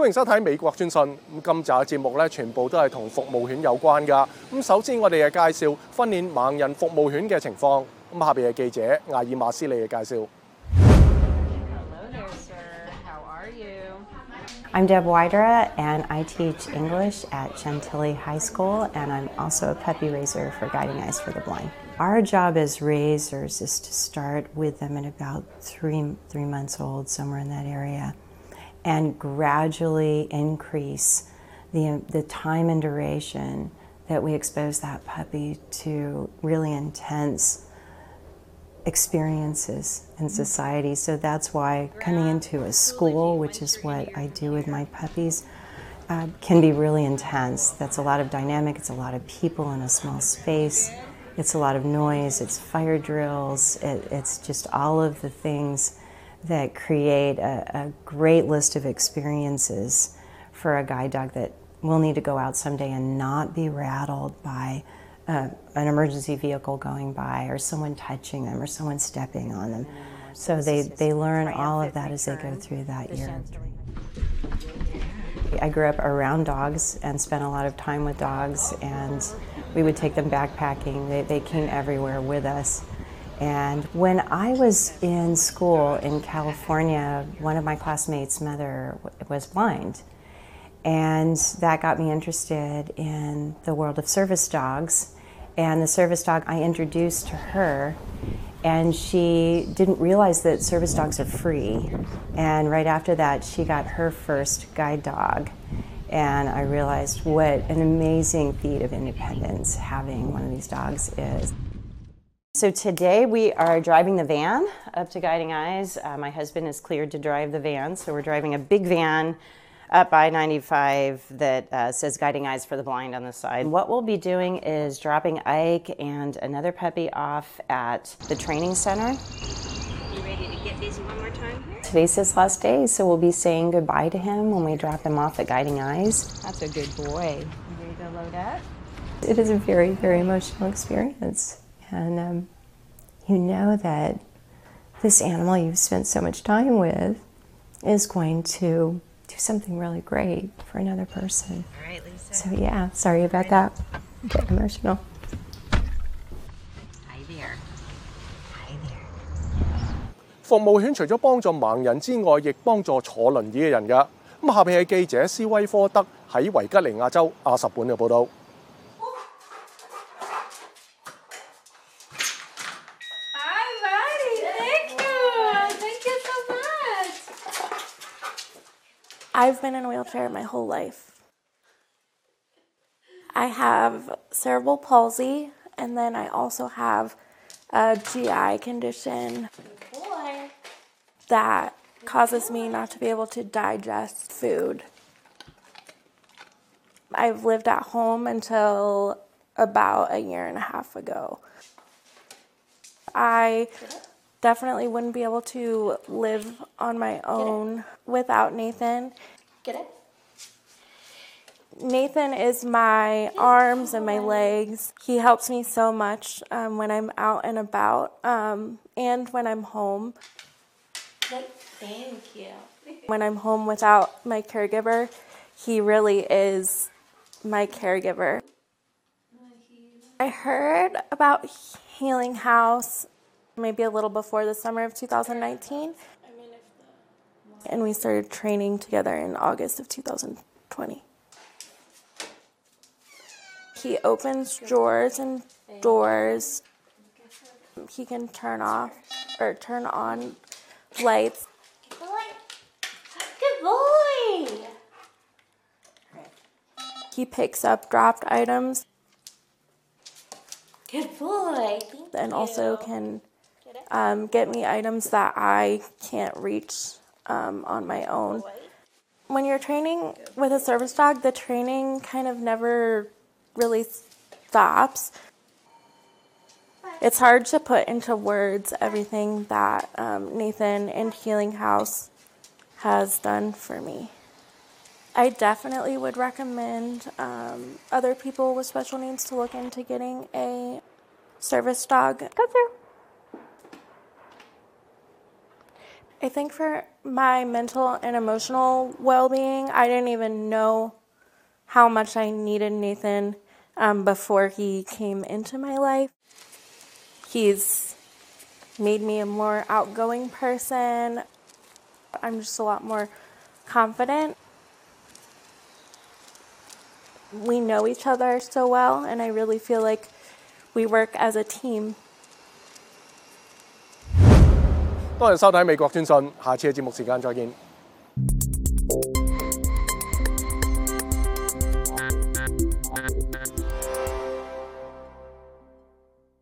歡迎收睇美國專訊。咁今集嘅節目咧，全部都係同服務犬有關㗎。咁首先我哋嘅介紹訓練盲人服務犬嘅情況。咁下邊係記者艾爾馬斯利嘅介紹。Hello sir how are you i'm Deb Wydra, and I teach English at Chantilly High School, and I'm also a puppy raiser for Guiding Eyes for the Blind. Our job as raisers is to start with them at about three, three months old, somewhere in that area, and gradually increase the, the time and duration that we expose that puppy to really intense experiences in society. So that's why coming into a school, which is what I do with my puppies, uh, can be really intense. That's a lot of dynamic, it's a lot of people in a small space, it's a lot of noise, it's fire drills, it, it's just all of the things that create a, a great list of experiences for a guide dog that will need to go out someday and not be rattled by uh, an emergency vehicle going by or someone touching them or someone stepping on them. So they, they learn all of that as they go through that year. I grew up around dogs and spent a lot of time with dogs, and we would take them backpacking. They, they came everywhere with us. And when I was in school in California, one of my classmates' mother was blind. And that got me interested in the world of service dogs. And the service dog I introduced to her, and she didn't realize that service dogs are free. And right after that, she got her first guide dog. And I realized what an amazing feat of independence having one of these dogs is. So today we are driving the van up to Guiding Eyes. Uh, my husband is cleared to drive the van, so we're driving a big van up I 95 that uh, says Guiding Eyes for the Blind on the side. What we'll be doing is dropping Ike and another puppy off at the training center. You ready to get busy one more time here? Today's his last day, so we'll be saying goodbye to him when we drop him off at Guiding Eyes. That's a good boy. You ready to load up? It is a very, very emotional experience And um, you know that this animal you've spent so much time with is going to do something really great for another person. All right, Lisa. So, yeah, sorry about that. Get emotional. Hi there. Hi there. 服务犬除咗帮助盲人之外，亦帮助坐轮椅嘅人㗎。咁下边系记者斯威科德喺维吉尼亚州亚什本嘅报导。 I've been in a wheelchair my whole life. I have cerebral palsy, and then I also have a GI condition that causes me not to be able to digest food. I've lived at home until about a year and a half ago. I definitely wouldn't be able to live on my own without Nathan. Get it? Nathan is my arms and my legs. He helps me so much um, when I'm out and about um, and when I'm home. Thank you. When I'm home without my caregiver, he really is my caregiver. I heard about Healing House maybe a little before the summer of 2019. And we started training together in August of 2020. He opens drawers and doors. He can turn off or turn on lights. Good boy. Good boy. He picks up dropped items Good boy. And also can um, get me items that I can't reach um, on my own. When you're training with a service dog, the training kind of never really stops. It's hard to put into words everything that um, Nathan and Healing House has done for me. I definitely would recommend um, other people with special needs to look into getting a service dog. Go through. I think for my mental and emotional well being, I didn't even know how much I needed Nathan um, before he came into my life. He's made me a more outgoing person. I'm just a lot more confident. We know each other so well, and I really feel like we work as a team. 多謝收睇美國專訊，下次嘅節目時間再見。